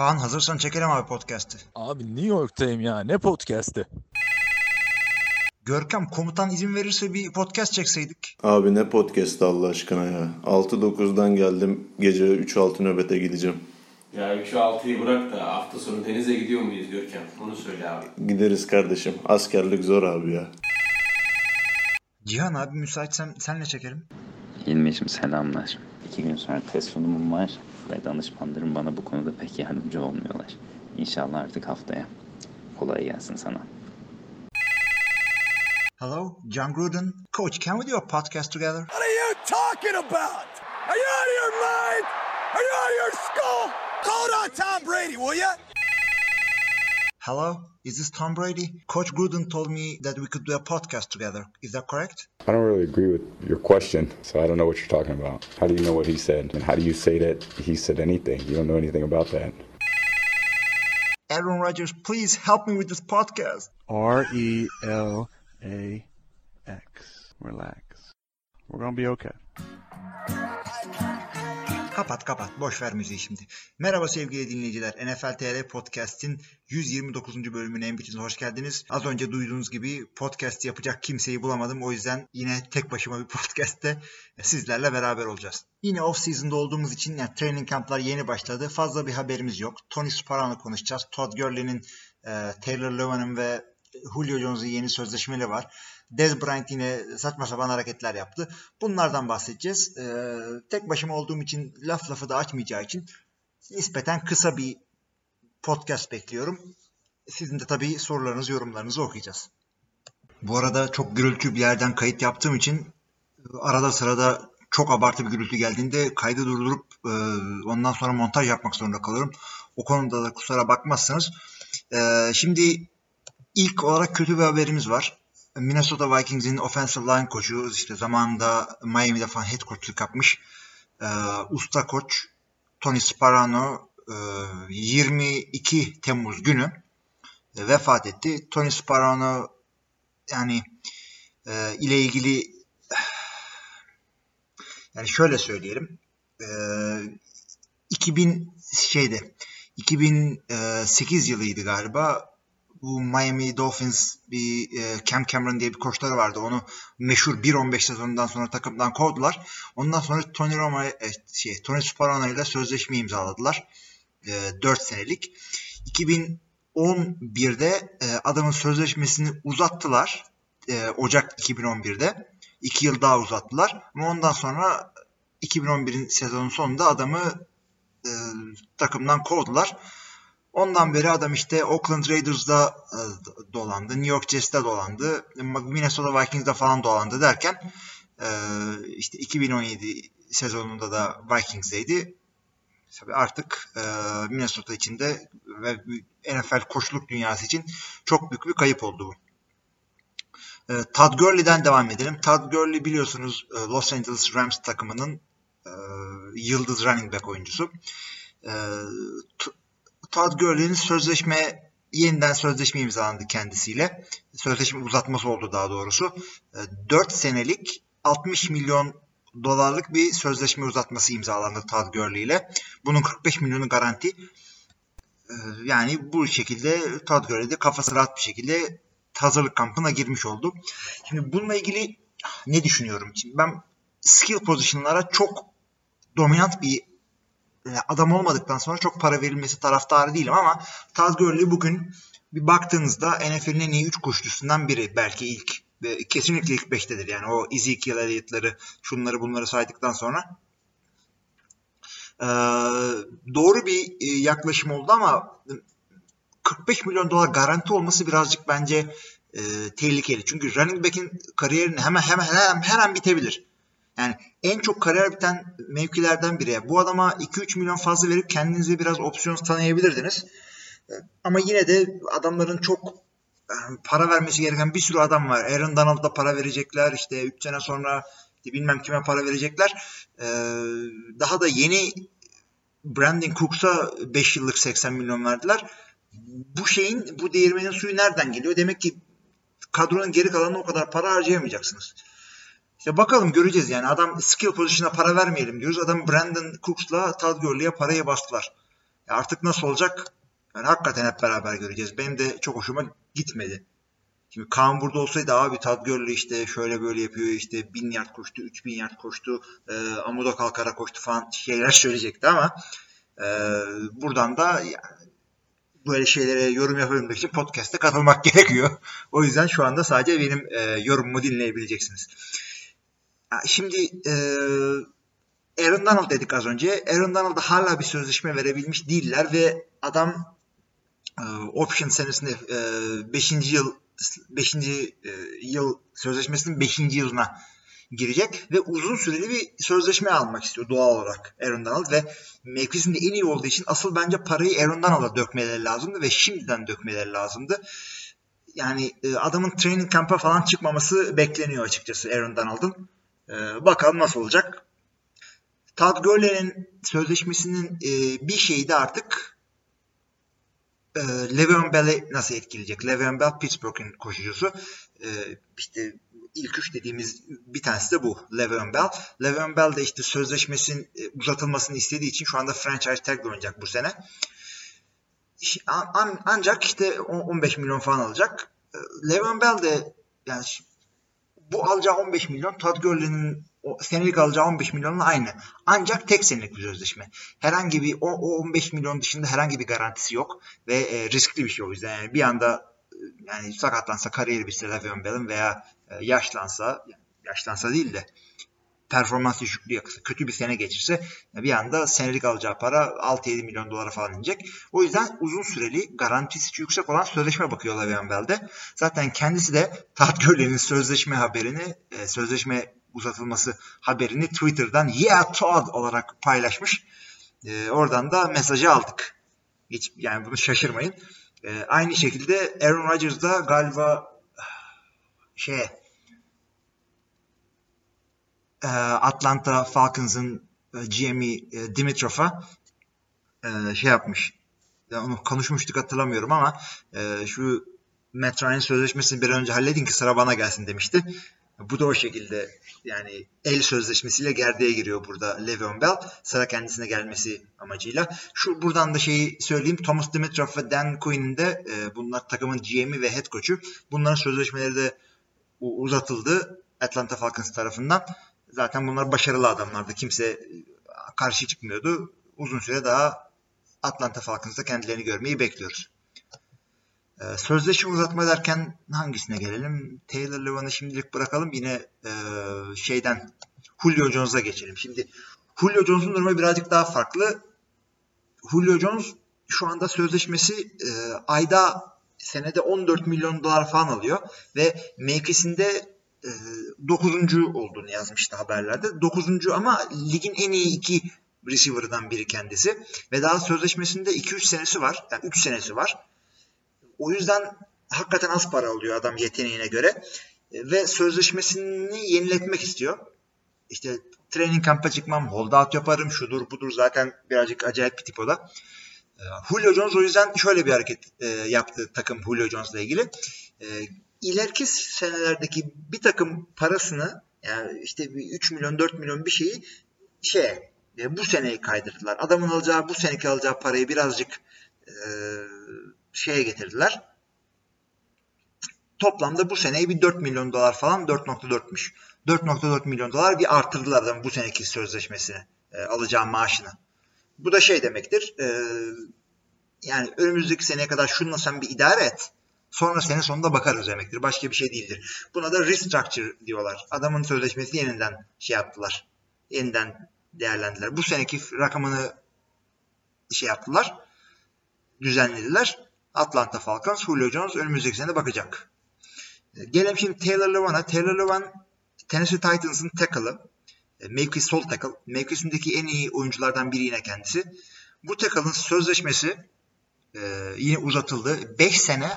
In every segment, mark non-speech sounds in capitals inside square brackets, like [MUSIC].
Kaan hazırsan çekelim abi podcast'ı. Abi New York'tayım ya. Ne podcast'i? Görkem komutan izin verirse bir podcast çekseydik. Abi ne podcast Allah aşkına ya. 6-9'dan geldim. Gece 3-6 nöbete gideceğim. Ya 3'ü 6'yı bırak da hafta sonu denize gidiyor muyuz Görkem? Onu söyle abi. Gideriz kardeşim. Askerlik zor abi ya. Cihan abi müsaitsen senle çekelim. Hilmi'cim selamlar. İki gün sonra test sunumum var ve danışmanlarım bana bu konuda pek yardımcı olmuyorlar. İnşallah artık haftaya. Kolay gelsin sana. Hello, John Gruden. Coach, can we do a podcast together? What are you talking about? Are you out of your mind? Are you out of your skull? Call on Tom Brady, will you? Hello, is this Tom Brady? Coach Gruden told me that we could do a podcast together. Is that correct? I don't really agree with your question, so I don't know what you're talking about. How do you know what he said? And how do you say that he said anything? You don't know anything about that. Aaron Rodgers, please help me with this podcast. R E L A X. Relax. We're gonna be okay. Kapat kapat. Boş ver müziği şimdi. Merhaba sevgili dinleyiciler. NFL TR Podcast'in 129. bölümüne en hoş geldiniz. Az önce duyduğunuz gibi podcast yapacak kimseyi bulamadım. O yüzden yine tek başıma bir [LAUGHS] podcast'te sizlerle beraber olacağız. Yine off season'da olduğumuz için yani training camp'lar yeni başladı. Fazla bir haberimiz yok. Tony Sparano konuşacağız. Todd Gurley'nin, e, Taylor Lewan'ın ve Julio Jones'un yeni sözleşmeleri var. Dez Bryant yine saçma sapan hareketler yaptı. Bunlardan bahsedeceğiz. Ee, tek başıma olduğum için laf lafı da açmayacağı için nispeten kısa bir podcast bekliyorum. Sizin de tabii sorularınızı, yorumlarınızı okuyacağız. Bu arada çok gürültü bir yerden kayıt yaptığım için arada sırada çok abartı bir gürültü geldiğinde kaydı durdurup e, ondan sonra montaj yapmak zorunda kalıyorum. O konuda da kusura bakmazsınız. E, şimdi ilk olarak kötü bir haberimiz var. Minnesota Vikings'in offensive line koçu işte zamanında Miami'de falan head coachluk yapmış. E, usta koç Tony Sparano e, 22 Temmuz günü e, vefat etti. Tony Sparano yani e, ile ilgili yani şöyle söyleyelim. E, 2000 şeyde 2008 yılıydı galiba bu Miami Dolphins bir e, Cam Cameron diye bir koçları vardı. Onu meşhur 1-15 sezonundan sonra takımdan kovdular. Ondan sonra Tony Romo e, şey Tony Sparano ile sözleşme imzaladılar. E, 4 senelik. 2011'de e, adamın sözleşmesini uzattılar. E, Ocak 2011'de. 2 yıl daha uzattılar. Ama ondan sonra 2011'in sezonun sonunda adamı e, takımdan kovdular. Ondan beri adam işte Oakland Raiders'da e, dolandı, New York Jets'te dolandı, Minnesota Vikings'da falan dolandı derken e, işte 2017 sezonunda da Vikings'deydi. Tabii artık e, Minnesota içinde ve NFL koçluk dünyası için çok büyük bir kayıp oldu bu. Todd Gurley'den devam edelim. Todd Gurley biliyorsunuz Los Angeles Rams takımının yıldız running back oyuncusu. Todd Gurley'nin sözleşme yeniden sözleşme imzalandı kendisiyle. Sözleşme uzatması oldu daha doğrusu. 4 senelik 60 milyon dolarlık bir sözleşme uzatması imzalandı Todd Gurley ile. Bunun 45 milyonu garanti. Yani bu şekilde Todd Gurley de kafası rahat bir şekilde hazırlık kampına girmiş oldu. Şimdi bununla ilgili ne düşünüyorum? Şimdi ben skill pozisyonlara çok dominant bir adam olmadıktan sonra çok para verilmesi taraftarı değilim ama Todd Gurley bugün bir baktığınızda NFL'in en iyi 3 koşucusundan biri. Belki ilk kesinlikle ilk 5'tedir. Yani o Ezekiel Elliott'ları şunları bunları saydıktan sonra. Ee, doğru bir yaklaşım oldu ama 45 milyon dolar garanti olması birazcık bence e, tehlikeli. Çünkü running back'in kariyerini hemen hemen hemen her bitebilir. Yani en çok kariyer biten mevkilerden biri. Bu adama 2-3 milyon fazla verip kendinize biraz opsiyon tanıyabilirdiniz. Ama yine de adamların çok para vermesi gereken bir sürü adam var. Aaron Donald'a para verecekler. İşte 3 sene sonra bilmem kime para verecekler. Daha da yeni Brandon Cooks'a 5 yıllık 80 milyon verdiler. Bu şeyin, bu değirmenin suyu nereden geliyor? Demek ki kadronun geri kalanına o kadar para harcayamayacaksınız. İşte bakalım göreceğiz yani. Adam skill pozisyona para vermeyelim diyoruz. Adam Brandon Cooks'la Todd Gurley'e parayı bastılar. Artık nasıl olacak? Yani hakikaten hep beraber göreceğiz. Benim de çok hoşuma gitmedi. Şimdi Kaan burada olsaydı abi Todd Gurley işte şöyle böyle yapıyor işte 1000 yard koştu, 3000 yard koştu, e, amuda kalkara koştu falan [LAUGHS] şeyler söyleyecekti ama e, buradan da yani, böyle şeylere yorum yapabilmek için podcast'e katılmak [LAUGHS] gerekiyor. O yüzden şu anda sadece benim e, yorumumu dinleyebileceksiniz. Şimdi e, Aaron Donald dedik az önce. Aaron Donald'a hala bir sözleşme verebilmiş değiller ve adam e, option senesinde 5. E, yıl 5. E, yıl sözleşmesinin 5. yılına girecek ve uzun süreli bir sözleşme almak istiyor doğal olarak Aaron Donald ve mevkisinde en iyi olduğu için asıl bence parayı Aaron Donald'a dökmeleri lazımdı ve şimdiden dökmeleri lazımdı. Yani e, adamın training kamp'a falan çıkmaması bekleniyor açıkçası Aaron Donald'ın. E, bakalım nasıl olacak. Todd Gurley'nin sözleşmesinin e, bir şeyi de artık e, Le'Veon Bell'i nasıl etkileyecek? Le'Veon Bell Pittsburgh'in koşucusu. E, işte ilk üç dediğimiz bir tanesi de bu. Le'Veon Bell. Le'Veon Bell de işte sözleşmesinin e, uzatılmasını istediği için şu anda franchise tag oynayacak bu sene. An, ancak işte 15 milyon falan alacak. E, Le'Veon Bell de yani bu alacağı 15 milyon Todd Gurley'nin o senelik alacağı 15 milyonla aynı. Ancak tek senelik bir sözleşme. Herhangi bir o, o 15 milyon dışında herhangi bir garantisi yok ve e, riskli bir şey o yüzden. Yani bir anda e, yani sakatlansa kariyeri bitse Le'Veon Bell'in veya e, yaşlansa yaşlansa değil de performans düşüklüğü yakısı kötü bir sene geçirse bir anda senelik alacağı para 6-7 milyon dolara falan inecek. O yüzden uzun süreli garantisi yüksek olan sözleşme bakıyor Le'Veon Bell'de. Zaten kendisi de Todd Gurley'nin sözleşme haberini, e, sözleşme uzatılması haberini Twitter'dan yeah Todd olarak paylaşmış. E, oradan da mesajı aldık. Hiç yani bunu şaşırmayın. E, aynı şekilde Aaron Rodgers da galiba şey e, Atlanta Falcons'ın e, GM'i e, Dimitrov'a e, şey yapmış. Ya onu konuşmuştuk hatırlamıyorum ama şu Matt Ryan sözleşmesini bir önce halledin ki sıra bana gelsin demişti. Bu da o şekilde yani el sözleşmesiyle gerdeğe giriyor burada Le'Veon Bell. Sıra kendisine gelmesi amacıyla. Şu buradan da şeyi söyleyeyim. Thomas Dimitrov ve Dan Quinn'in de e, bunlar takımın GM'i ve head coach'u. Bunların sözleşmeleri de uzatıldı Atlanta Falcons tarafından. Zaten bunlar başarılı adamlardı. Kimse karşı çıkmıyordu. Uzun süre daha Atlanta Falcons'ta kendilerini görmeyi bekliyoruz. Ee, sözleşme uzatma derken hangisine gelelim? Taylor Lewan'ı şimdilik bırakalım. Yine e, şeyden Julio Jones'a geçelim. Şimdi Julio Jones'un durumu birazcık daha farklı. Julio Jones şu anda sözleşmesi e, ayda senede 14 milyon dolar falan alıyor ve mevkisinde e, 9. olduğunu yazmıştı haberlerde. 9. ama ligin en iyi iki receiver'dan biri kendisi ve daha sözleşmesinde 2-3 senesi var. Yani 3 senesi var. O yüzden hakikaten az para alıyor adam yeteneğine göre. E, ve sözleşmesini yeniletmek istiyor. İşte training kamp'a çıkmam, holdout yaparım, şudur budur zaten birazcık acayip bir tip o da. E, Julio Jones o yüzden şöyle bir hareket yaptı takım Julio Jones'la ilgili. İleriki senelerdeki bir takım parasını yani işte 3 milyon 4 milyon bir şeyi şey bu seneyi kaydırdılar. Adamın alacağı bu seneki alacağı parayı birazcık e, şeye getirdiler. Toplamda bu seneyi bir 4 milyon dolar falan 4.4'müş. 4.4 milyon dolar bir artırdılar adamın bu seneki sözleşmesini e, alacağı maaşını. Bu da şey demektir. E, yani önümüzdeki seneye kadar şununla sen bir idare et. Sonra sene sonunda bakarız demektir. Başka bir şey değildir. Buna da restructure diyorlar. Adamın sözleşmesi yeniden şey yaptılar. Yeniden değerlendiler. Bu seneki rakamını şey yaptılar. Düzenlediler. Atlanta Falcons, Julio Jones önümüzdeki sene bakacak. E, gelelim şimdi Taylor Lewan'a. Taylor Lewan Tennessee Titans'ın tackle'ı. E, mevki sol tackle. Mevkisindeki en iyi oyunculardan biri yine kendisi. Bu tackle'ın sözleşmesi e, yine uzatıldı. 5 sene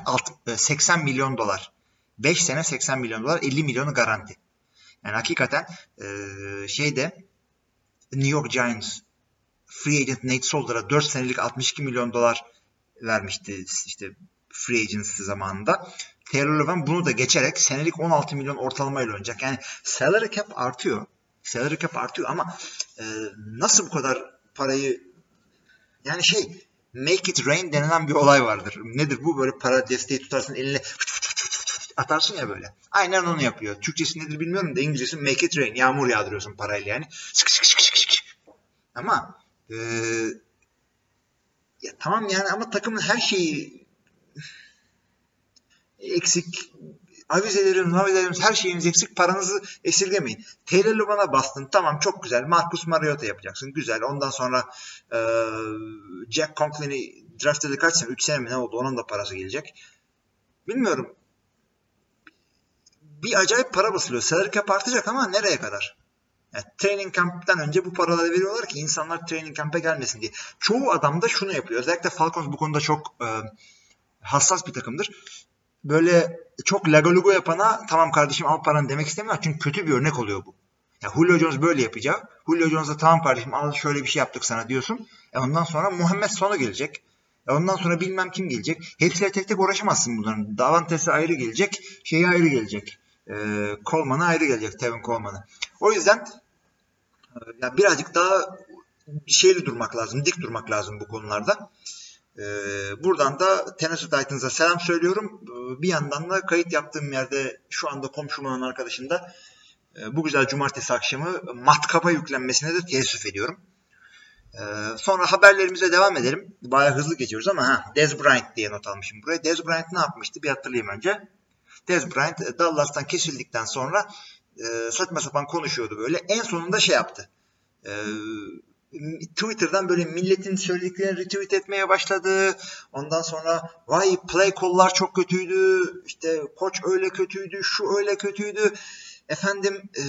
80 milyon dolar. 5 sene 80 milyon dolar 50 milyonu garanti. Yani hakikaten e, şeyde New York Giants free agent Nate Solder'a 4 senelik 62 milyon dolar vermişti işte free agency zamanında. Taylor Lewan bunu da geçerek senelik 16 milyon ortalamayla oynayacak. Yani salary cap artıyor. Salary cap artıyor ama e, nasıl bu kadar parayı yani şey make it rain denilen bir olay vardır. Nedir bu? Böyle para desteği tutarsın eline atarsın ya böyle. Aynen onu yapıyor. Türkçesi nedir bilmiyorum da İngilizcesi make it rain. Yağmur yağdırıyorsun parayla yani. Sık sık sık sık sık. Ama e, ya tamam yani ama takımın her şeyi eksik avizelerimiz, avizelerimiz her şeyimiz eksik. Paranızı esirgemeyin. Taylor Luban'a bastın. Tamam çok güzel. Marcus Mariota yapacaksın. Güzel. Ondan sonra e, Jack Conklin'i draft edildi kaç sene? 3 sene mi ne oldu? Onun da parası gelecek. Bilmiyorum. Bir acayip para basılıyor. Salary cap artacak ama nereye kadar? Yani training camp'ten önce bu paraları veriyorlar ki insanlar training camp'e gelmesin diye. Çoğu adam da şunu yapıyor. Özellikle Falcons bu konuda çok e, hassas bir takımdır. Böyle çok lagalugo yapana tamam kardeşim al paranı demek istemiyor. Çünkü kötü bir örnek oluyor bu. Ya Julio Jones böyle yapacak. Julio Jones'a tamam kardeşim al şöyle bir şey yaptık sana diyorsun. E ondan sonra Muhammed Sonu gelecek. E ondan sonra bilmem kim gelecek. Hepsiyle tek tek uğraşamazsın bunların. Davantes'e ayrı gelecek. Şeyi ayrı gelecek. E, Coleman'a ayrı gelecek. Tevin Coleman'a. O yüzden e, ya birazcık daha şeyli durmak lazım. Dik durmak lazım bu konularda. Ee, buradan da Tennessee Titans'a selam söylüyorum. Ee, bir yandan da kayıt yaptığım yerde şu anda komşumun arkadaşım da e, bu güzel cumartesi akşamı matkapa yüklenmesine de teessüf ediyorum. Ee, sonra haberlerimize devam edelim. Bayağı hızlı geçiyoruz ama ha, Dez Bryant diye not almışım buraya. Dez Bryant ne yapmıştı bir hatırlayayım önce. Dez Bryant e, Dallas'tan kesildikten sonra e, saçma sapan konuşuyordu böyle. En sonunda şey yaptı. Eee Twitter'dan böyle milletin söylediklerini retweet etmeye başladı. Ondan sonra vay play call'lar çok kötüydü. İşte koç öyle kötüydü, şu öyle kötüydü. Efendim ee,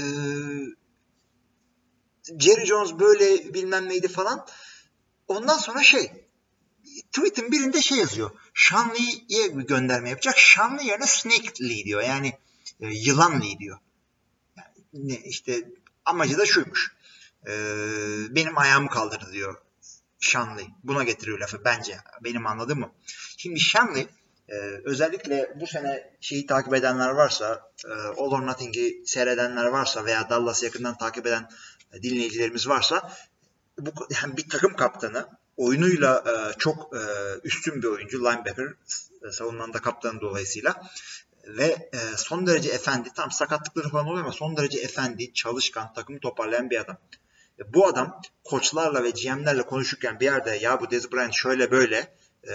Jerry Jones böyle bilmem neydi falan. Ondan sonra şey tweet'in birinde şey yazıyor. Sean Lee'ye bir gönderme yapacak. Sean Lee yerine Snake Lee diyor. Yani e, yılan Lee diyor. Yani, ne, işte amacı da şuymuş e, benim ayağımı kaldırdı diyor Shanley. Buna getiriyor lafı bence. Benim anladığım mı? Şimdi Shanley e, özellikle bu sene şeyi takip edenler varsa e, All or Nothing'i seyredenler varsa veya Dallas'ı yakından takip eden e, dinleyicilerimiz varsa bu yani bir takım kaptanı oyunuyla e, çok e, üstün bir oyuncu linebacker e, savunmanın da kaptanı dolayısıyla ve e, son derece efendi tam sakatlıkları falan oluyor ama son derece efendi çalışkan takımı toparlayan bir adam. Bu adam koçlarla ve GM'lerle konuşurken bir yerde ya bu Dez Bryant şöyle böyle e,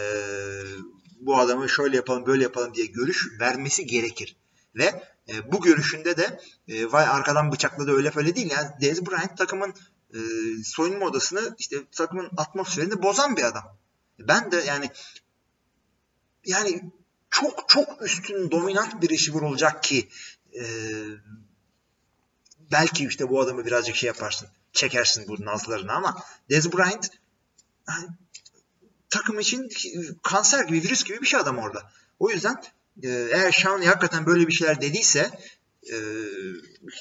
bu adamı şöyle yapalım böyle yapalım diye görüş vermesi gerekir. Ve e, bu görüşünde de e, vay arkadan bıçakladı öyle böyle değil. Yani Dez Bryant takımın e, soyunma odasını işte takımın atmosferini bozan bir adam. Ben de yani yani çok çok üstün dominant bir receiver olacak ki e, belki işte bu adamı birazcık şey yaparsın çekersin bu nazlarını ama Dez Bryant yani, takım için kanser gibi, virüs gibi bir şey adam orada. O yüzden e, eğer Şanlı hakikaten böyle bir şeyler dediyse e,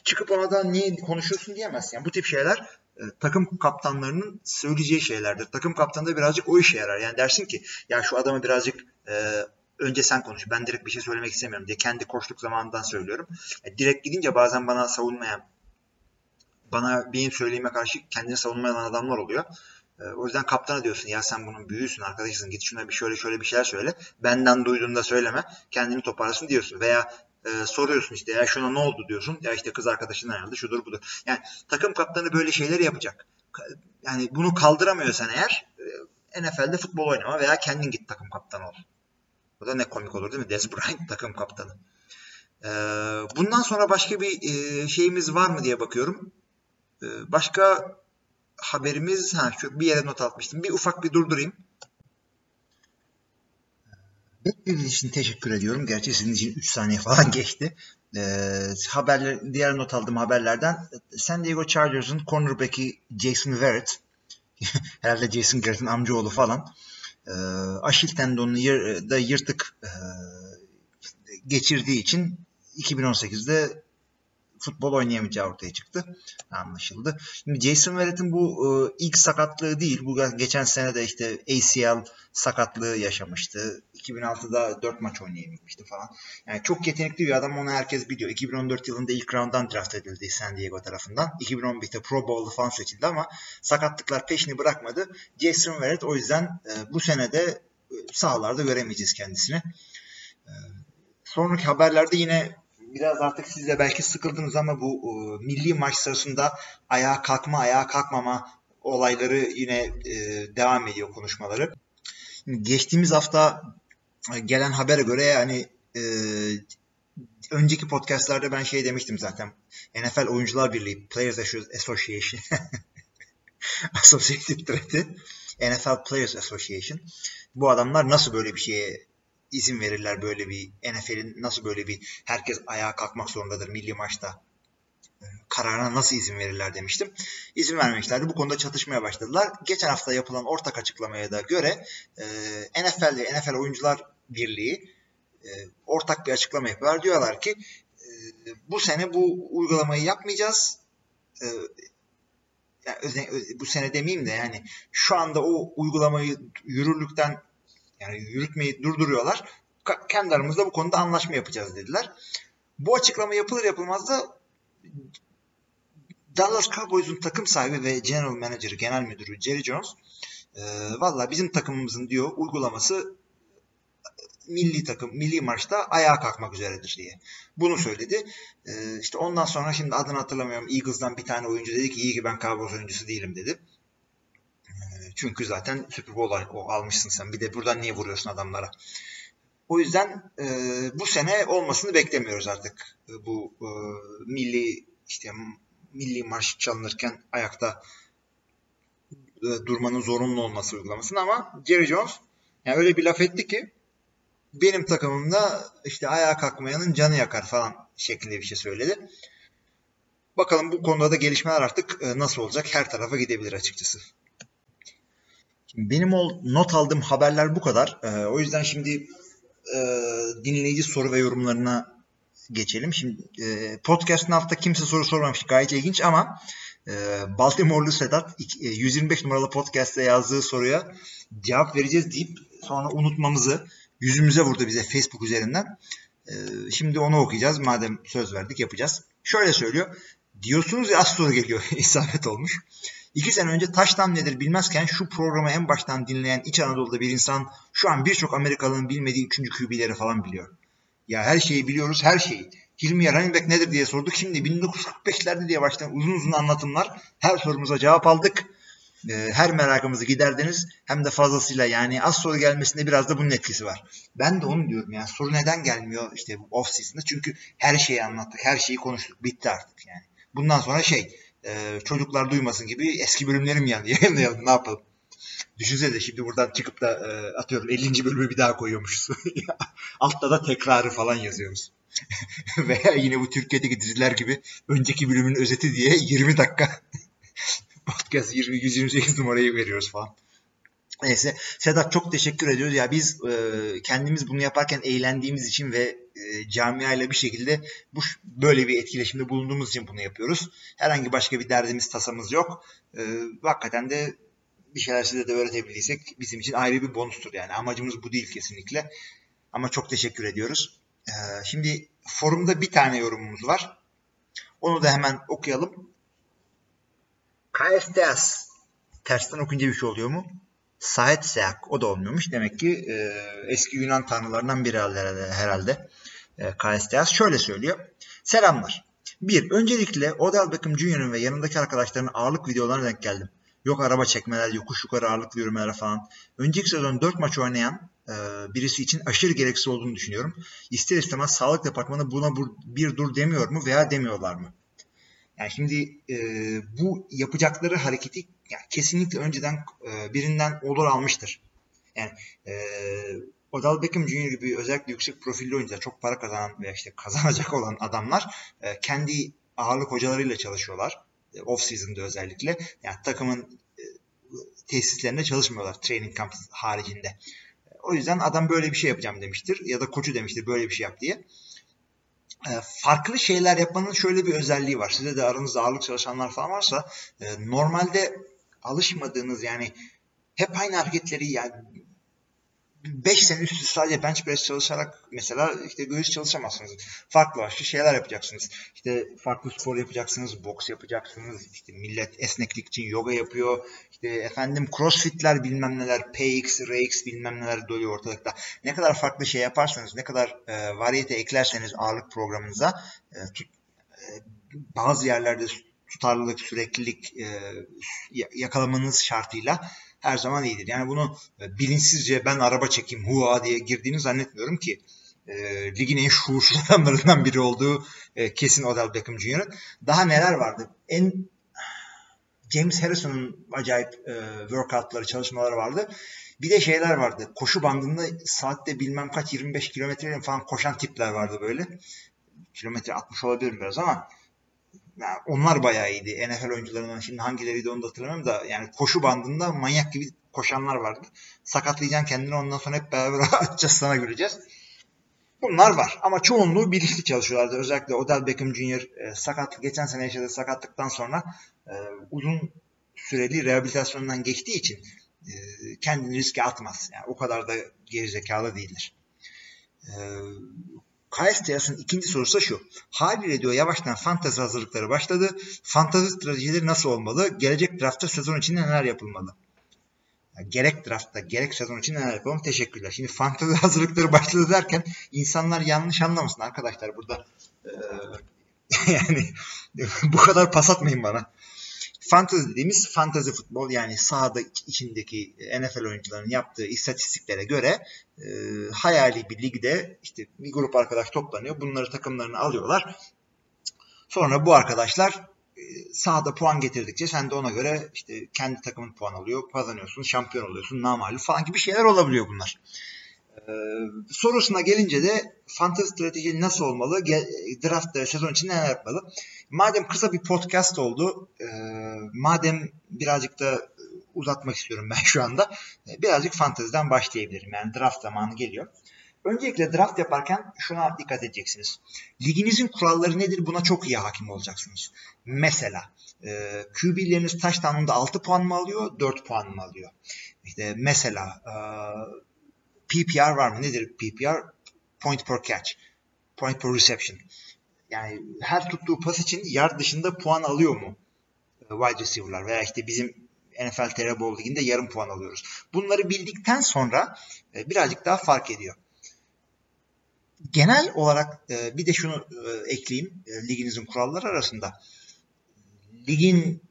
çıkıp ona da niye konuşuyorsun diyemezsin. Yani bu tip şeyler e, takım kaptanlarının söyleyeceği şeylerdir. Takım kaptanı da birazcık o işe yarar. Yani dersin ki ya şu adamı birazcık e, önce sen konuş. Ben direkt bir şey söylemek istemiyorum diye kendi koşluk zamanından söylüyorum. E, direkt gidince bazen bana savunmayan bana benim söylediğime karşı kendini savunmayan adamlar oluyor. E, o yüzden kaptana diyorsun ya sen bunun büyüsün arkadaşısın git şuna bir şöyle şöyle bir şeyler söyle. Benden duyduğunda söyleme kendini toparlasın diyorsun. Veya e, soruyorsun işte ya şuna ne oldu diyorsun. Ya işte kız arkadaşın herhalde şudur budur. Yani takım kaptanı böyle şeyler yapacak. Yani bunu kaldıramıyorsan eğer e, NFL'de futbol oynama veya kendin git takım kaptanı ol. Bu da ne komik olur değil mi? Dez Bryant [LAUGHS] takım kaptanı. Ee, bundan sonra başka bir e, şeyimiz var mı diye bakıyorum. Ee, başka haberimiz ha şu bir yere not atmıştım. Bir ufak bir durdurayım. Beklediğiniz için teşekkür ediyorum. Gerçi sizin için 3 saniye [LAUGHS] falan geçti. Ee, haberler, diğer not aldığım haberlerden San Diego Chargers'ın cornerback'i Jason Verrett [LAUGHS] herhalde Jason Garrett'in amcaoğlu falan e, Aşil tendonunu yır, da yırtık e, geçirdiği için 2018'de futbol oynayamayacağı ortaya çıktı. Anlaşıldı. Şimdi Jason Verrett'in bu e, ilk sakatlığı değil. Bu geçen sene de işte ACL sakatlığı yaşamıştı. 2006'da 4 maç oynayabilmişti falan. Yani çok yetenekli bir adam onu herkes biliyor. 2014 yılında ilk round'dan draft edildi San Diego tarafından. 2011'de Pro Bowl'da falan seçildi ama sakatlıklar peşini bırakmadı. Jason Verrett o yüzden e, bu senede e, sahalarda göremeyeceğiz kendisini. E, sonraki haberlerde yine biraz artık siz de belki sıkıldınız ama bu e, milli maç sırasında ayağa kalkma, ayağa kalkmama olayları yine e, devam ediyor konuşmaları. Geçtiğimiz hafta gelen habere göre yani e, önceki podcastlerde ben şey demiştim zaten. NFL Oyuncular Birliği Players Association [LAUGHS] Associated Press'i NFL Players Association bu adamlar nasıl böyle bir şeye izin verirler böyle bir NFL'in nasıl böyle bir herkes ayağa kalkmak zorundadır milli maçta kararına nasıl izin verirler demiştim. İzin vermemişlerdi. Bu konuda çatışmaya başladılar. Geçen hafta yapılan ortak açıklamaya da göre e, NFL ve NFL Oyuncular Birliği e, ortak bir açıklama yapıyorlar. Diyorlar ki e, bu sene bu uygulamayı yapmayacağız. E, yani bu sene demeyeyim de yani şu anda o uygulamayı yürürlükten yani yürütmeyi durduruyorlar. Kendi aramızda bu konuda anlaşma yapacağız dediler. Bu açıklama yapılır yapılmaz da Dallas Cowboys'un takım sahibi ve general manager, genel müdürü Jerry Jones e, valla bizim takımımızın diyor uygulaması milli takım, milli maçta ayağa kalkmak üzeredir diye. Bunu söyledi. E, işte ondan sonra şimdi adını hatırlamıyorum. Eagles'dan bir tane oyuncu dedi ki iyi ki ben Cowboys oyuncusu değilim dedi. Çünkü zaten Super Bowl almışsın sen. Bir de buradan niye vuruyorsun adamlara? O yüzden e, bu sene olmasını beklemiyoruz artık. E, bu e, milli işte milli marş çalınırken ayakta e, durmanın zorunlu olması uygulamasını ama Jerry Jones yani öyle bir laf etti ki benim takımımda işte ayağa kalkmayanın canı yakar falan şeklinde bir şey söyledi. Bakalım bu konuda da gelişmeler artık e, nasıl olacak her tarafa gidebilir açıkçası. Benim o not aldığım haberler bu kadar. E, o yüzden şimdi e, dinleyici soru ve yorumlarına geçelim. Şimdi e, podcast'ın altında kimse soru sormamış. Gayet ilginç ama e, Baltimore'lu Sedat 125 e, numaralı podcast'te yazdığı soruya cevap vereceğiz deyip sonra unutmamızı yüzümüze vurdu bize Facebook üzerinden. E, şimdi onu okuyacağız. Madem söz verdik yapacağız. Şöyle söylüyor. Diyorsunuz ya az soru geliyor. [LAUGHS] isabet olmuş. İki sene önce taştan nedir bilmezken şu programı en baştan dinleyen İç Anadolu'da bir insan şu an birçok Amerikalı'nın bilmediği üçüncü QB'leri falan biliyor. Ya her şeyi biliyoruz, her şeyi. Hilmi running back nedir diye sorduk. Şimdi 1945'lerde diye başlayan uzun uzun anlatımlar. Her sorumuza cevap aldık. Ee, her merakımızı giderdiniz. Hem de fazlasıyla yani az soru gelmesinde biraz da bunun etkisi var. Ben de onu diyorum yani soru neden gelmiyor işte bu off season'da. Çünkü her şeyi anlattık, her şeyi konuştuk. Bitti artık yani. Bundan sonra şey e, çocuklar duymasın gibi eski bölümleri mi yayınlayalım [LAUGHS] ne yapalım. Düşünsene şimdi buradan çıkıp da e, atıyorum 50. bölümü bir daha koyuyormuşuz. [LAUGHS] Altta da tekrarı falan yazıyoruz. [LAUGHS] Veya yine bu Türkiye'deki diziler gibi önceki bölümün özeti diye 20 dakika podcast 20 128 numarayı veriyoruz falan. Neyse Sedat çok teşekkür ediyoruz. Ya biz e, kendimiz bunu yaparken eğlendiğimiz için ve e, camiayla bir şekilde bu böyle bir etkileşimde bulunduğumuz için bunu yapıyoruz. Herhangi başka bir derdimiz, tasamız yok. E, hakikaten de bir şeyler size de öğretebildiysek bizim için ayrı bir bonustur yani. Amacımız bu değil kesinlikle. Ama çok teşekkür ediyoruz. Ee, şimdi forumda bir tane yorumumuz var. Onu da hemen okuyalım. KSTS tersten okunca bir şey oluyor mu? Saet Seak o da olmuyormuş. Demek ki e, eski Yunan tanrılarından biri herhalde. herhalde. E, KSTS şöyle söylüyor. Selamlar. Bir, öncelikle Odell Beckham Jr.'ın ve yanındaki arkadaşlarının ağırlık videolarına denk geldim. Yok araba çekmeler, yokuş yukarı ağırlıklı yürümeler falan. Önceki sezon 4 maç oynayan e, birisi için aşırı gereksiz olduğunu düşünüyorum. İster istemez sağlık departmanı buna bir dur demiyor mu veya demiyorlar mı? Yani şimdi e, bu yapacakları hareketi yani kesinlikle önceden e, birinden olur almıştır. Yani e, Odell Beckham Jr. gibi özellikle yüksek profilli oyuncular çok para kazanan veya işte kazanacak [LAUGHS] olan adamlar e, kendi ağırlık hocalarıyla çalışıyorlar off season'da özellikle yani takımın e, tesislerinde çalışmıyorlar training camp haricinde. O yüzden adam böyle bir şey yapacağım demiştir ya da koçu demiştir böyle bir şey yap diye. E, farklı şeyler yapmanın şöyle bir özelliği var. Size de aranızda ağırlık çalışanlar falan varsa e, normalde alışmadığınız yani hep aynı hareketleri yani 5 sene üst üste sadece bench press çalışarak mesela işte göğüs çalışamazsınız. Farklı başka şeyler yapacaksınız. İşte farklı spor yapacaksınız, boks yapacaksınız. İşte millet esneklik için yoga yapıyor. İşte efendim crossfitler bilmem neler, PX, RX bilmem neler doluyor ortalıkta. Ne kadar farklı şey yaparsanız, ne kadar e, variyete eklerseniz ağırlık programınıza e, tut, e, bazı yerlerde tutarlılık, süreklilik e, yakalamanız şartıyla her zaman iyidir. Yani bunu e, bilinçsizce ben araba çekeyim hua diye girdiğini zannetmiyorum ki e, ligin en şuursuz [LAUGHS] adamlarından biri olduğu e, kesin Odell Beckham Jr.'ın. Daha neler vardı? En James Harrison'ın acayip e, workoutları, çalışmaları vardı. Bir de şeyler vardı. Koşu bandında saatte bilmem kaç 25 kilometreyle falan koşan tipler vardı böyle. Kilometre 60 olabilir biraz ama yani onlar bayağı iyiydi. NFL oyuncularından şimdi hangileriydi onu da hatırlamıyorum da yani koşu bandında manyak gibi koşanlar vardı. Sakatlayacaksın kendini ondan sonra hep beraber [LAUGHS] açacağız sana göreceğiz. Bunlar var ama çoğunluğu bilinçli çalışıyorlardı. Özellikle Odell Beckham Jr. E, sakatlık geçen sene yaşadığı sakatlıktan sonra e, uzun süreli rehabilitasyondan geçtiği için e, kendini riske atmaz. Yani o kadar da gerizekalı değildir. E, Kayes Teas'ın ikinci sorusu şu. Haliyle diyor yavaştan fantazi hazırlıkları başladı. Fantazi stratejileri nasıl olmalı? Gelecek draftta sezon için neler yapılmalı? Yani gerek draftta gerek sezon için neler yapalım? Teşekkürler. Şimdi fantazi [LAUGHS] hazırlıkları başladı derken insanlar yanlış anlamasın arkadaşlar burada. Ee, [LAUGHS] yani bu kadar pas atmayın bana. Fantasy dediğimiz fantasy futbol yani sahada içindeki NFL oyuncularının yaptığı istatistiklere göre e, hayali bir ligde işte bir grup arkadaş toplanıyor. Bunları takımlarını alıyorlar. Sonra bu arkadaşlar e, sahada puan getirdikçe sen de ona göre işte kendi takımın puan alıyor, kazanıyorsun, şampiyon oluyorsun, namalü falan gibi şeyler olabiliyor bunlar. Ee, sorusuna gelince de fantasy strateji nasıl olmalı? Draft sezon için neler yapmalı? Madem kısa bir podcast oldu, e, madem birazcık da uzatmak istiyorum ben şu anda, e, birazcık fanteziden başlayabilirim. Yani draft zamanı geliyor. Öncelikle draft yaparken şuna dikkat edeceksiniz. Liginizin kuralları nedir buna çok iyi hakim olacaksınız. Mesela e, QB'leriniz touchdown'unda 6 puan mı alıyor, 4 puan mı alıyor? İşte mesela e, PPR var mı? Nedir PPR? Point per catch. Point per reception. Yani her tuttuğu pas için yard dışında puan alıyor mu? E, wide receiver'lar veya işte bizim NFL TR Bowl liginde yarım puan alıyoruz. Bunları bildikten sonra e, birazcık daha fark ediyor. Genel olarak e, bir de şunu ekleyeyim liginizin kuralları arasında. Ligin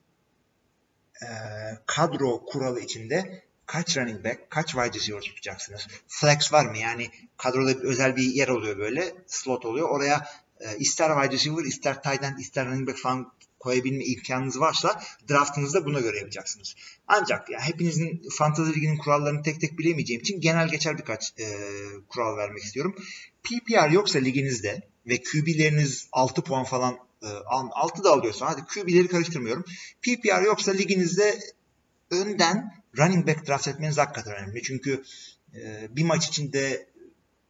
kadro kuralı içinde kaç running back, kaç wide receiver tutacaksınız? Flex var mı? Yani kadroda özel bir yer oluyor böyle, slot oluyor. Oraya e, ister wide receiver, ister tight end, ister running back falan koyabilme imkanınız varsa draftınızda buna göre yapacaksınız. Ancak ya hepinizin fantasy liginin kurallarını tek tek bilemeyeceğim için genel geçer birkaç e, kural vermek istiyorum. PPR yoksa liginizde ve QB'leriniz 6 puan falan e, 6 da alıyorsa hadi QB'leri karıştırmıyorum. PPR yoksa liginizde önden running back draft etmeniz hakikaten önemli. Çünkü e, bir maç içinde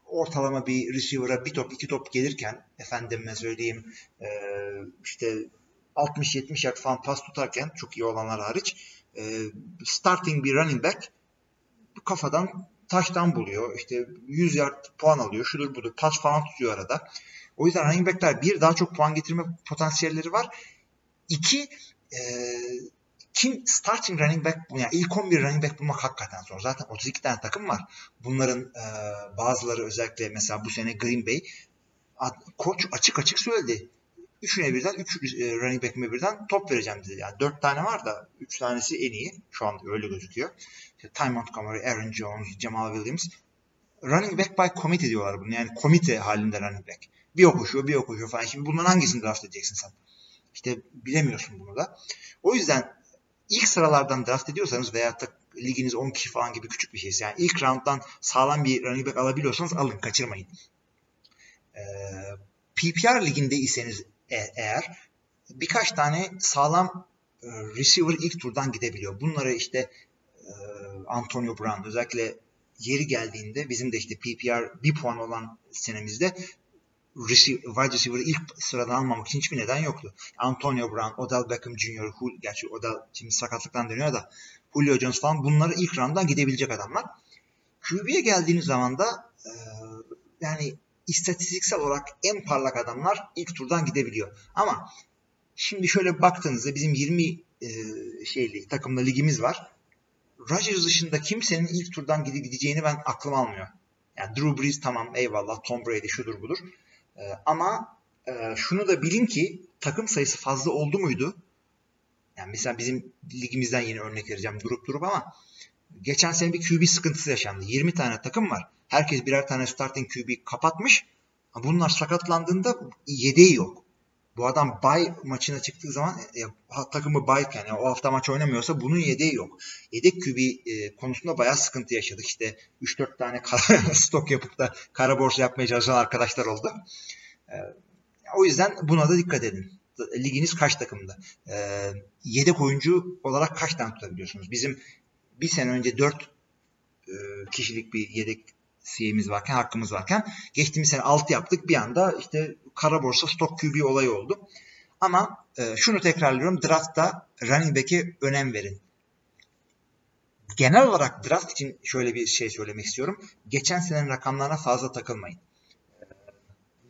ortalama bir receiver'a bir top iki top gelirken efendime söyleyeyim e, işte 60-70 yard falan pas tutarken çok iyi olanlar hariç e, starting bir running back kafadan taştan buluyor. İşte 100 yard puan alıyor. Şudur budur. Taş falan tutuyor arada. O yüzden running backler bir daha çok puan getirme potansiyelleri var. İki e, kim starting running back yani ilk 11 running back bulmak hakikaten zor. Zaten 32 tane takım var. Bunların e, bazıları özellikle mesela bu sene Green Bay koç açık açık söyledi. Üçüne birden, üç e, running back'ime birden top vereceğim dedi. Yani dört tane var da üç tanesi en iyi. Şu anda öyle gözüküyor. İşte Ty Montgomery, Aaron Jones, Jamal Williams. Running back by committee diyorlar bunu. Yani komite halinde running back. Bir okuşuyor, bir okuşuyor falan. Şimdi bunların hangisini draft edeceksin sen? İşte bilemiyorsun bunu da. O yüzden ilk sıralardan draft ediyorsanız veya da liginiz 10 kişi falan gibi küçük bir şeyse yani ilk rounddan sağlam bir running back alabiliyorsanız alın kaçırmayın. Ee, PPR liginde iseniz e- eğer birkaç tane sağlam e, receiver ilk turdan gidebiliyor. Bunları işte e, Antonio Brown özellikle yeri geldiğinde bizim de işte PPR bir puan olan senemizde wide receiver'ı ilk sıradan almamak için hiçbir neden yoktu. Antonio Brown, Odell Beckham Jr., Hul, gerçi Odell şimdi sakatlıktan dönüyor da Julio Jones falan bunları ilk rounddan gidebilecek adamlar. QB'ye geldiğiniz zaman da e, yani istatistiksel olarak en parlak adamlar ilk turdan gidebiliyor. Ama şimdi şöyle baktığınızda bizim 20 e, şeyli takımlı ligimiz var. Rodgers dışında kimsenin ilk turdan gideceğini ben aklım almıyor. Yani Drew Brees tamam eyvallah Tom Brady şudur budur. E, ama e, şunu da bilin ki takım sayısı fazla oldu muydu? Yani mesela bizim ligimizden yeni örnek vereceğim durup durup ama geçen sene bir QB sıkıntısı yaşandı. 20 tane takım var. Herkes birer tane starting QB kapatmış. Bunlar sakatlandığında yedeği yok. Bu adam bay maçına çıktığı zaman e, takımı bayken yani o hafta maç oynamıyorsa bunun yedeği yok. Yedek QB e, konusunda bayağı sıkıntı yaşadık. İşte 3-4 tane [LAUGHS] stok yapıp da kara borsa yapmaya çalışan arkadaşlar oldu. E, o yüzden buna da dikkat edin. Liginiz kaç takımda? E, yedek oyuncu olarak kaç tane tutabiliyorsunuz? Bizim bir sene önce 4 e, kişilik bir yedek CM'imiz varken, hakkımız varken geçtiğimiz sene 6 yaptık. Bir anda işte kara borsa stok QB olayı oldu. Ama e, şunu tekrarlıyorum. Draft'ta running back'e önem verin. Genel olarak draft için şöyle bir şey söylemek istiyorum. Geçen senenin rakamlarına fazla takılmayın.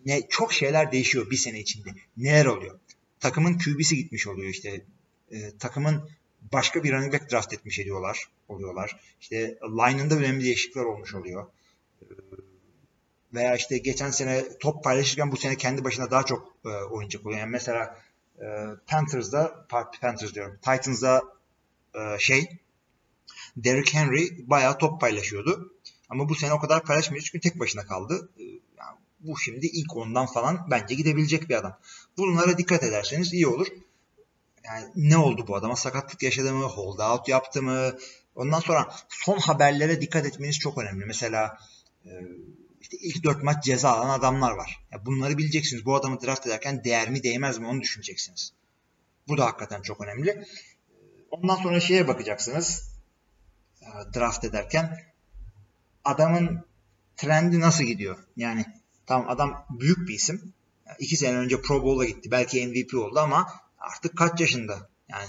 Ne çok şeyler değişiyor bir sene içinde. Neler oluyor? Takımın QB'si gitmiş oluyor işte. E, takımın başka bir running back draft etmiş ediyorlar, oluyorlar. İşte line'ında önemli değişiklikler olmuş oluyor. Veya işte geçen sene top paylaşırken bu sene kendi başına daha çok e, oyuncak oluyor. Yani mesela e, Panthers'da, Panthers diyorum, Titans'da e, şey Derrick Henry bayağı top paylaşıyordu. Ama bu sene o kadar paylaşmıyor çünkü tek başına kaldı. E, yani bu şimdi ilk ondan falan bence gidebilecek bir adam. Bunlara dikkat ederseniz iyi olur yani ne oldu bu adama? Sakatlık yaşadı mı? Hold out yaptı mı? Ondan sonra son haberlere dikkat etmeniz çok önemli. Mesela e, işte ilk dört maç ceza alan adamlar var. Ya bunları bileceksiniz. Bu adamı draft ederken değer mi değmez mi onu düşüneceksiniz. Bu da hakikaten çok önemli. Ondan sonra şeye bakacaksınız. E, draft ederken adamın trendi nasıl gidiyor? Yani tamam adam büyük bir isim. İki sene önce Pro Bowl'a gitti. Belki MVP oldu ama artık kaç yaşında? Yani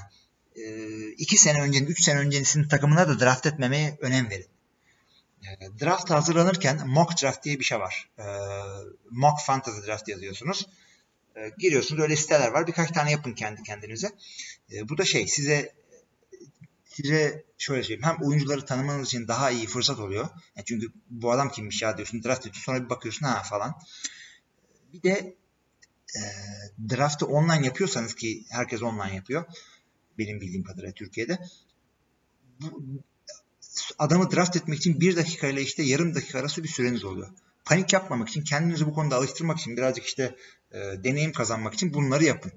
e, iki sene öncenin, üç sene öncesinin takımına da draft etmemeye önem verin. E, draft hazırlanırken mock draft diye bir şey var. E, mock fantasy draft yazıyorsunuz. E, giriyorsunuz öyle siteler var. Birkaç tane yapın kendi kendinize. Bu da şey size size şöyle söyleyeyim. Hem oyuncuları tanımanız için daha iyi fırsat oluyor. Çünkü bu adam kimmiş ya diyorsun. Draft ediyorsun. Sonra bir bakıyorsun ha falan. Bir de e, draftı online yapıyorsanız ki herkes online yapıyor. Benim bildiğim kadarıyla Türkiye'de. Bu, adamı draft etmek için bir dakika ile işte yarım dakika arası bir süreniz oluyor. Panik yapmamak için, kendinizi bu konuda alıştırmak için, birazcık işte e, deneyim kazanmak için bunları yapın.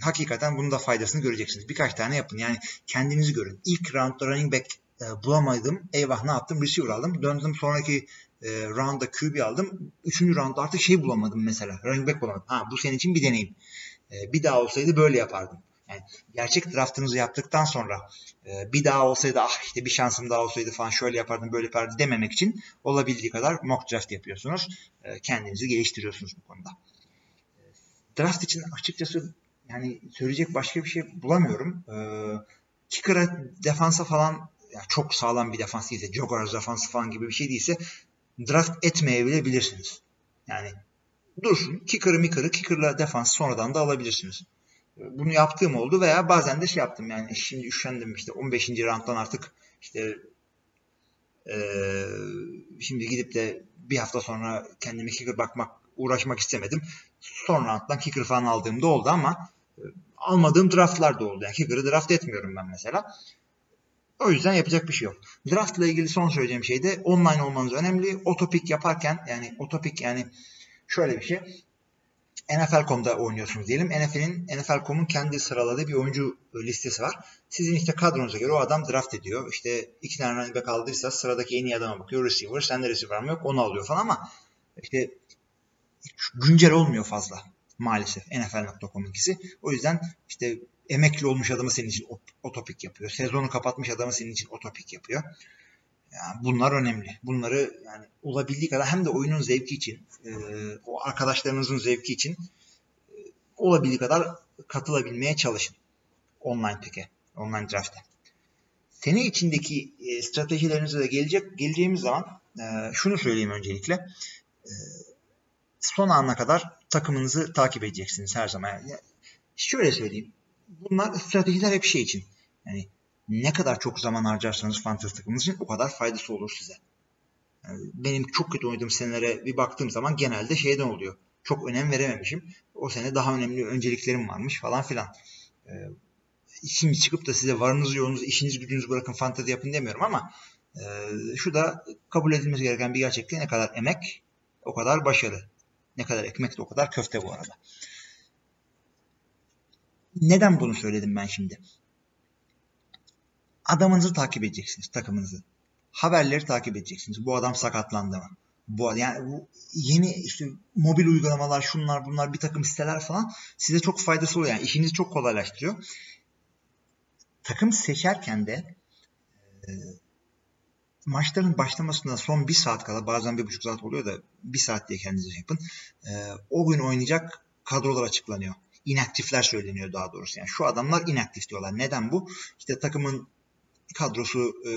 Hakikaten bunun da faydasını göreceksiniz. Birkaç tane yapın. Yani kendinizi görün. İlk roundda running back e, bulamadım. Eyvah ne yaptım? Receiver aldım. Döndüm sonraki e, roundda QB aldım. Üçüncü roundda artık şey bulamadım mesela. Running back bulamadım. Ha bu senin için bir deneyim. E, bir daha olsaydı böyle yapardım. Yani gerçek draftınızı yaptıktan sonra e, bir daha olsaydı ah işte bir şansım daha olsaydı falan şöyle yapardım böyle yapardım dememek için olabildiği kadar mock draft yapıyorsunuz. E, kendinizi geliştiriyorsunuz bu konuda. E, draft için açıkçası yani söyleyecek başka bir şey bulamıyorum. E, kicker'a defansa falan yani çok sağlam bir defans değilse, Jaguars defansı falan gibi bir şey değilse draft etmeyebilirsiniz. Yani dursun. Kicker'ı miker'ı kicker'la defans sonradan da alabilirsiniz. Bunu yaptığım oldu veya bazen de şey yaptım yani şimdi üşendim işte 15. rounddan artık işte ee, şimdi gidip de bir hafta sonra kendime kicker bakmak uğraşmak istemedim. Son rounddan kicker falan aldığımda oldu ama almadığım draftlar da oldu. Yani kicker'ı draft etmiyorum ben mesela. O yüzden yapacak bir şey yok. Draft ile ilgili son söyleyeceğim şey de online olmanız önemli. Otopik yaparken yani otopik yani şöyle bir şey. NFL.com'da oynuyorsunuz diyelim. NFL'in NFL.com'un kendi sıraladığı bir oyuncu listesi var. Sizin işte kadronuza göre o adam draft ediyor. İşte iki tane running back aldıysa sıradaki en iyi adama bakıyor. Receiver. Sende receiver mı yok onu alıyor falan ama işte güncel olmuyor fazla maalesef NFL.com'unkisi. O yüzden işte emekli olmuş adamı senin için otopik yapıyor. Sezonu kapatmış adamı senin için otopik yapıyor. Yani bunlar önemli. Bunları yani olabildiği kadar hem de oyunun zevki için, e, o arkadaşlarınızın zevki için e, olabildiği kadar katılabilmeye çalışın. Online peke, online draft'e. Sene içindeki e, stratejilerinize de gelecek geleceğimiz zaman e, şunu söyleyeyim öncelikle. E, son ana kadar takımınızı takip edeceksiniz her zaman. Yani şöyle söyleyeyim. Bunlar stratejiler hep şey için. Yani ne kadar çok zaman harcarsanız fantasy takımınız için o kadar faydası olur size. Yani benim çok kötü oynadığım senelere bir baktığım zaman genelde şeyden oluyor. Çok önem verememişim. O sene daha önemli önceliklerim varmış falan filan. Ee, şimdi çıkıp da size varınızı yoğunuzu, işiniz gücünüzü bırakın fantezi yapın demiyorum ama e, şu da kabul edilmesi gereken bir gerçekliği ne kadar emek o kadar başarı. Ne kadar ekmek de o kadar köfte bu arada. Neden bunu söyledim ben şimdi? Adamınızı takip edeceksiniz, takımınızı. Haberleri takip edeceksiniz. Bu adam sakatlandı mı? Bu yani bu yeni işte mobil uygulamalar, şunlar, bunlar, bir takım siteler falan size çok faydası oluyor. Yani işinizi çok kolaylaştırıyor. Takım seçerken de e, maçların başlamasında son bir saat kala bazen bir buçuk saat oluyor da bir saat diye kendinize yapın. E, o gün oynayacak kadrolar açıklanıyor. İnaktifler söyleniyor daha doğrusu. Yani şu adamlar inaktif diyorlar. Neden bu? İşte takımın kadrosu e,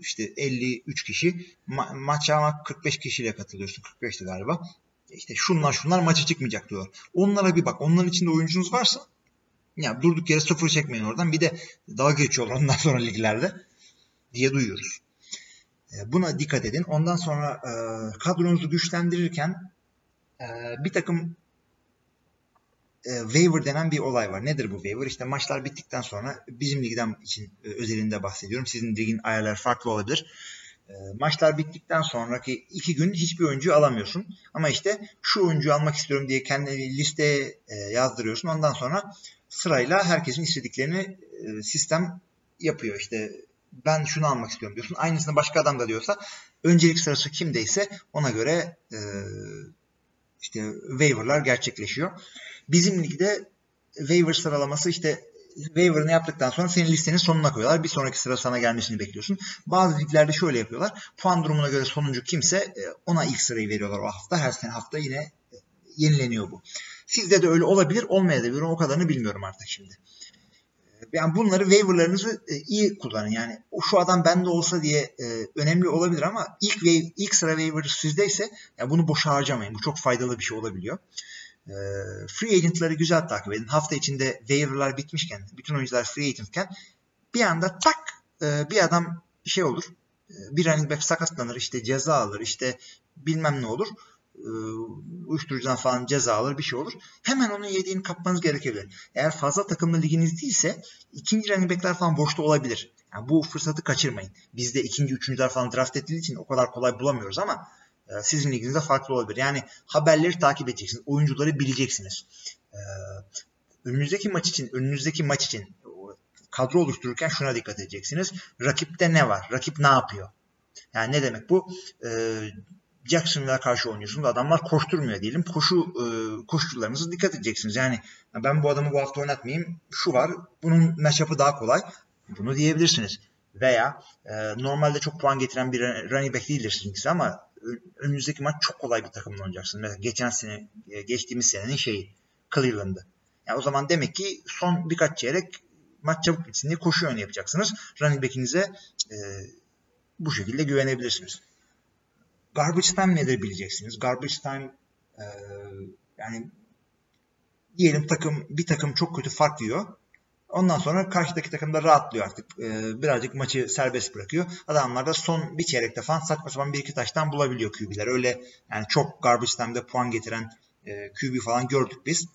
işte 53 kişi Ma- maça ama 45 kişiyle katılıyorsun. 45'ti galiba. İşte şunlar şunlar maça çıkmayacak diyorlar. Onlara bir bak. Onların içinde oyuncunuz varsa ya durduk yere sıfır çekmeyin oradan. Bir de dalga geçiyorlar ondan sonra liglerde diye duyuyoruz. E, buna dikkat edin. Ondan sonra e, kadronuzu güçlendirirken e, bir takım e, waiver denen bir olay var. Nedir bu waiver? İşte maçlar bittikten sonra bizim ligden için e, özelinde bahsediyorum. Sizin ligin ayarları farklı olabilir. E, maçlar bittikten sonraki iki gün hiçbir oyuncu alamıyorsun. Ama işte şu oyuncuyu almak istiyorum diye kendini listeye e, yazdırıyorsun. Ondan sonra sırayla herkesin istediklerini e, sistem yapıyor. İşte ben şunu almak istiyorum diyorsun. Aynısını başka adam da diyorsa öncelik sırası kimdeyse ona göre e, işte waiver'lar gerçekleşiyor. Bizim ligde waiver sıralaması işte waiver'ını yaptıktan sonra senin listenin sonuna koyuyorlar. Bir sonraki sıra sana gelmesini bekliyorsun. Bazı liglerde şöyle yapıyorlar. Puan durumuna göre sonuncu kimse e, ona ilk sırayı veriyorlar o hafta. Her sene hafta yine e, yenileniyor bu. Sizde de öyle olabilir, olmayabilir. O kadarını bilmiyorum artık şimdi. E, yani bunları waiver'larınızı iyi kullanın. Yani şu adam bende olsa diye önemli olabilir ama ilk wave, ilk sıra waiver sizdeyse ya bunu boşa harcamayın. Bu çok faydalı bir şey olabiliyor. E, free agent'ları güzel takip edin. Hafta içinde waiver'lar bitmişken, bütün oyuncular free agent'ken bir anda tak e, bir adam şey olur. E, bir running back sakatlanır, işte ceza alır, işte bilmem ne olur. E, uyuşturucudan falan ceza alır, bir şey olur. Hemen onun yediğini kapmanız gerekebilir. Eğer fazla takımlı liginiz değilse ikinci running back'ler falan boşta olabilir. Yani bu fırsatı kaçırmayın. Bizde ikinci, üçüncüler falan draft edildiği için o kadar kolay bulamıyoruz ama ee, sizin liginizde farklı olabilir. Yani haberleri takip edeceksiniz. Oyuncuları bileceksiniz. Ee, önünüzdeki maç için, önünüzdeki maç için kadro oluştururken şuna dikkat edeceksiniz. Rakipte ne var? Rakip ne yapıyor? Yani ne demek bu? Ee, Jacksonville'a karşı oynuyorsunuz. Adamlar koşturmuyor diyelim. Koşu e, koşucularınızı dikkat edeceksiniz. Yani ben bu adamı bu hafta oynatmayayım. Şu var. Bunun matchup'ı daha kolay. Bunu diyebilirsiniz. Veya e, normalde çok puan getiren bir running back değildir sizinkisi ama önümüzdeki maç çok kolay bir takımla oynayacaksın. Mesela geçen sene, e, geçtiğimiz senenin şeyi Cleveland'ı. Yani o zaman demek ki son birkaç çeyrek maç çabuk bitsin diye koşu oyunu yapacaksınız. Running back'inize e, bu şekilde güvenebilirsiniz. Garbage time nedir bileceksiniz. Garbage time e, yani diyelim takım bir takım çok kötü fark yiyor. Ondan sonra karşıdaki takım da rahatlıyor artık. Ee, birazcık maçı serbest bırakıyor. Adamlar da son bir çeyrekte falan saçma sapan bir iki taştan bulabiliyor QB'ler. Öyle yani çok garbage time'de puan getiren e, QB falan gördük biz.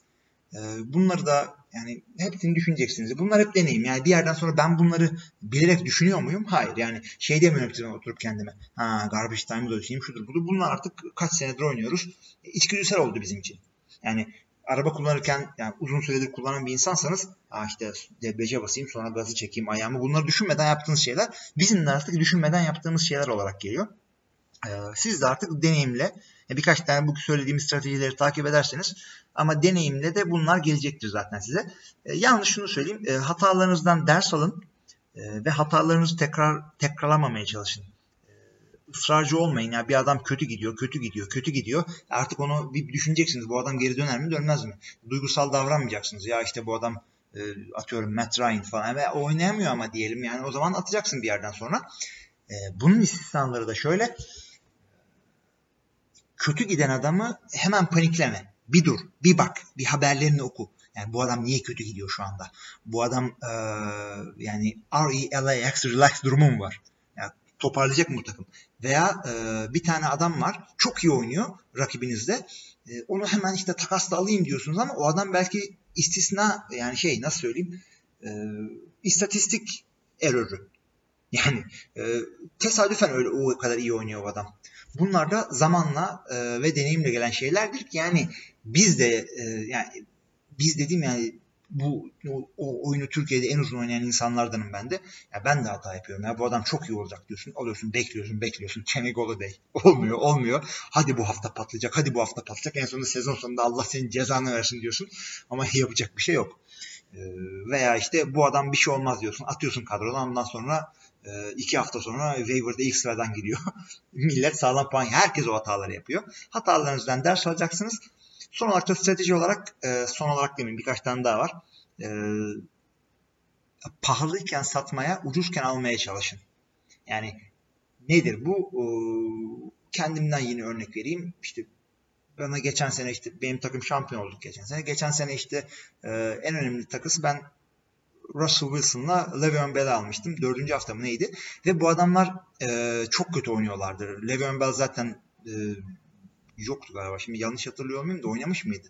E, bunları da yani hepsini düşüneceksiniz. Bunlar hep deneyim. Yani bir yerden sonra ben bunları bilerek düşünüyor muyum? Hayır. Yani şey demiyorum oturup kendime. Ha garbage time'ı da düşüneyim şudur budur. Bunlar artık kaç senedir oynuyoruz. İçgüdüsel oldu bizim için. Yani araba kullanırken yani uzun süredir kullanan bir insansanız Aa işte debriyaja basayım sonra gazı çekeyim ayağımı bunları düşünmeden yaptığınız şeyler bizim de artık düşünmeden yaptığımız şeyler olarak geliyor. Ee, siz de artık deneyimle e, birkaç tane bu söylediğimiz stratejileri takip ederseniz ama deneyimle de bunlar gelecektir zaten size. E, yalnız şunu söyleyeyim e, hatalarınızdan ders alın e, ve hatalarınızı tekrar tekrarlamamaya çalışın ısrarcı olmayın. Ya bir adam kötü gidiyor, kötü gidiyor, kötü gidiyor. Artık onu bir düşüneceksiniz. Bu adam geri döner mi, dönmez mi? Duygusal davranmayacaksınız. Ya işte bu adam e, atıyorum Matt Ryan falan ve oynayamıyor ama diyelim yani o zaman atacaksın bir yerden sonra. E, bunun istisnaları da şöyle kötü giden adamı hemen panikleme. Bir dur, bir bak, bir haberlerini oku. Yani bu adam niye kötü gidiyor şu anda? Bu adam e, yani R-E-L-A-X relax durumu mu var? Yani toparlayacak mı bu takım? Veya e, bir tane adam var çok iyi oynuyor rakibinizde. E, onu hemen işte takasla alayım diyorsunuz ama o adam belki istisna yani şey nasıl söyleyeyim e, istatistik erörü. Yani e, tesadüfen öyle o kadar iyi oynuyor o adam. Bunlar da zamanla e, ve deneyimle gelen şeylerdir yani biz de e, yani biz dedim yani bu o, o oyunu Türkiye'de en uzun oynayan insanlardanım ben de. Ya ben de hata yapıyorum. Ya bu adam çok iyi olacak diyorsun. Alıyorsun, bekliyorsun, bekliyorsun. Kenny Golladay. [LAUGHS] Olmuyor, olmuyor. Hadi bu hafta patlayacak. Hadi bu hafta patlayacak. En sonunda sezon sonunda Allah senin cezanı versin diyorsun. Ama yapacak bir şey yok. Ee, veya işte bu adam bir şey olmaz diyorsun. Atıyorsun kadrodan ondan sonra e, iki hafta sonra waiver'da ilk sıradan gidiyor. [LAUGHS] Millet sağlam puan. Herkes o hataları yapıyor. Hatalarınızdan ders alacaksınız. Son olarak da strateji olarak e, son olarak demin birkaç tane daha var. E, pahalıyken satmaya, ucuzken almaya çalışın. Yani nedir bu? E, kendimden yine örnek vereyim. İşte bana geçen sene işte benim takım şampiyon olduk geçen sene. Geçen sene işte e, en önemli takısı ben Russell Wilson'la Le'Veon Bell almıştım. Dördüncü hafta mı neydi? Ve bu adamlar e, çok kötü oynuyorlardı. Le'Veon Bell zaten e, yoktu galiba. Şimdi yanlış hatırlıyor muyum da oynamış mıydı?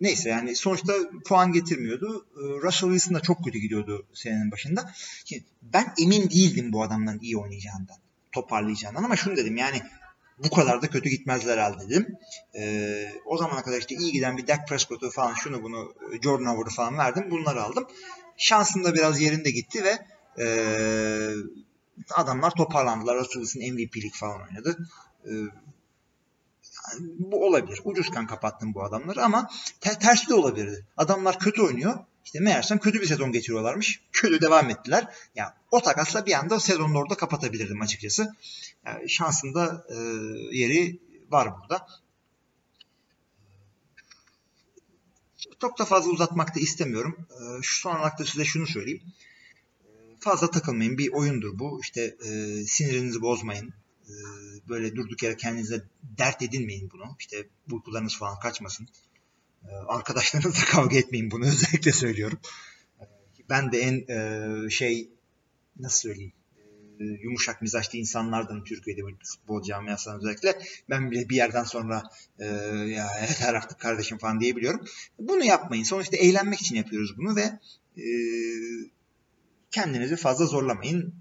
Neyse yani sonuçta puan getirmiyordu. Ee, Russell Wilson da çok kötü gidiyordu senenin başında. Şimdi ben emin değildim bu adamdan iyi oynayacağından, toparlayacağından ama şunu dedim yani bu kadar da kötü gitmezler herhalde dedim. Ee, o zamana kadar işte iyi giden bir Dak Prescott'u falan şunu bunu Jordan Howard'ı falan verdim. Bunları aldım. Şansım da biraz yerinde gitti ve e, adamlar toparlandılar. Russell Wilson MVP'lik falan oynadı. E, bu olabilir. Ucuzken kapattım bu adamları ama ter tersi de olabilirdi. Adamlar kötü oynuyor. İşte meğersem kötü bir sezon geçiriyorlarmış. Kötü devam ettiler. Ya yani o takasla bir anda sezonu orada kapatabilirdim açıkçası. Yani şansın da e, yeri var burada. Çok da fazla uzatmak da istemiyorum. E, şu son olarak da size şunu söyleyeyim. Fazla takılmayın. Bir oyundur bu. İşte e, sinirinizi bozmayın ee, böyle durduk yere kendinize dert edinmeyin bunu. İşte uykularınız falan kaçmasın. Ee, arkadaşlarınızla [LAUGHS] kavga etmeyin bunu özellikle söylüyorum. Ee, ben de en e, şey nasıl söyleyeyim e, yumuşak mizaçlı insanlardan Türkiye'de futbol camiasından özellikle ben bile bir yerden sonra e, ya her artık kardeşim falan diyebiliyorum. Bunu yapmayın. Sonuçta eğlenmek için yapıyoruz bunu ve e, kendinizi fazla zorlamayın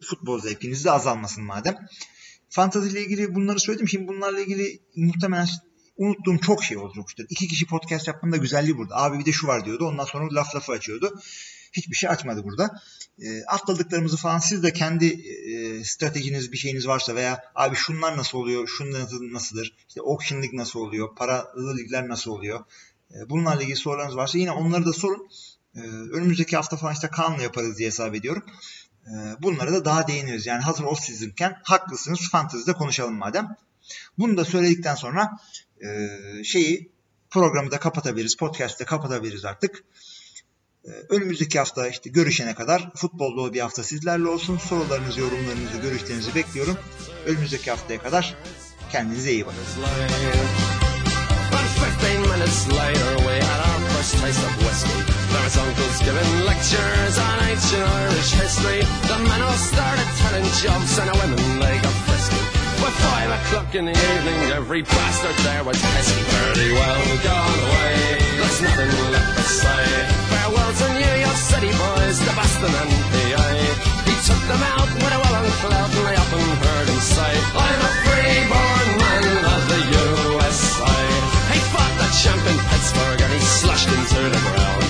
futbol zevkiniz de azalmasın madem. Fantazi ile ilgili bunları söyledim. Şimdi bunlarla ilgili muhtemelen unuttuğum çok şey olacakdır. İki kişi podcast yapmanın da güzelliği burada. Abi bir de şu var diyordu. Ondan sonra laf lafı açıyordu. Hiçbir şey açmadı burada. E, atladıklarımızı falan siz de kendi e, stratejiniz bir şeyiniz varsa veya abi şunlar nasıl oluyor, şunlar nasıldır, işte auction lig nasıl oluyor, paralı ligler nasıl oluyor. E, bunlarla ilgili sorularınız varsa yine onları da sorun. E, önümüzdeki hafta falan işte Kaan'la yaparız diye hesap ediyorum. Ee, bunlara da daha değiniyoruz. Yani hazır off season'ken haklısınız fantezide konuşalım madem. Bunu da söyledikten sonra e, şeyi programı da kapatabiliriz. Podcast'ı da kapatabiliriz artık. E, önümüzdeki hafta işte görüşene kadar futbol dolu bir hafta sizlerle olsun. Sorularınızı, yorumlarınızı, görüşlerinizi bekliyorum. Önümüzdeki haftaya kadar kendinize iyi bakın. 15 minutes later. There was uncles giving lectures on ancient Irish history. The men all started telling jokes and the women they got frisky. By five o'clock in the evening, every bastard there was pesky. Pretty well gone away, there's nothing left to say. Farewell to New York City boys, the Boston and PA. He took them out with a well clout and I often heard him say, I'm a freeborn man of the USA. He fought the champ in Pittsburgh and he slashed him to the ground.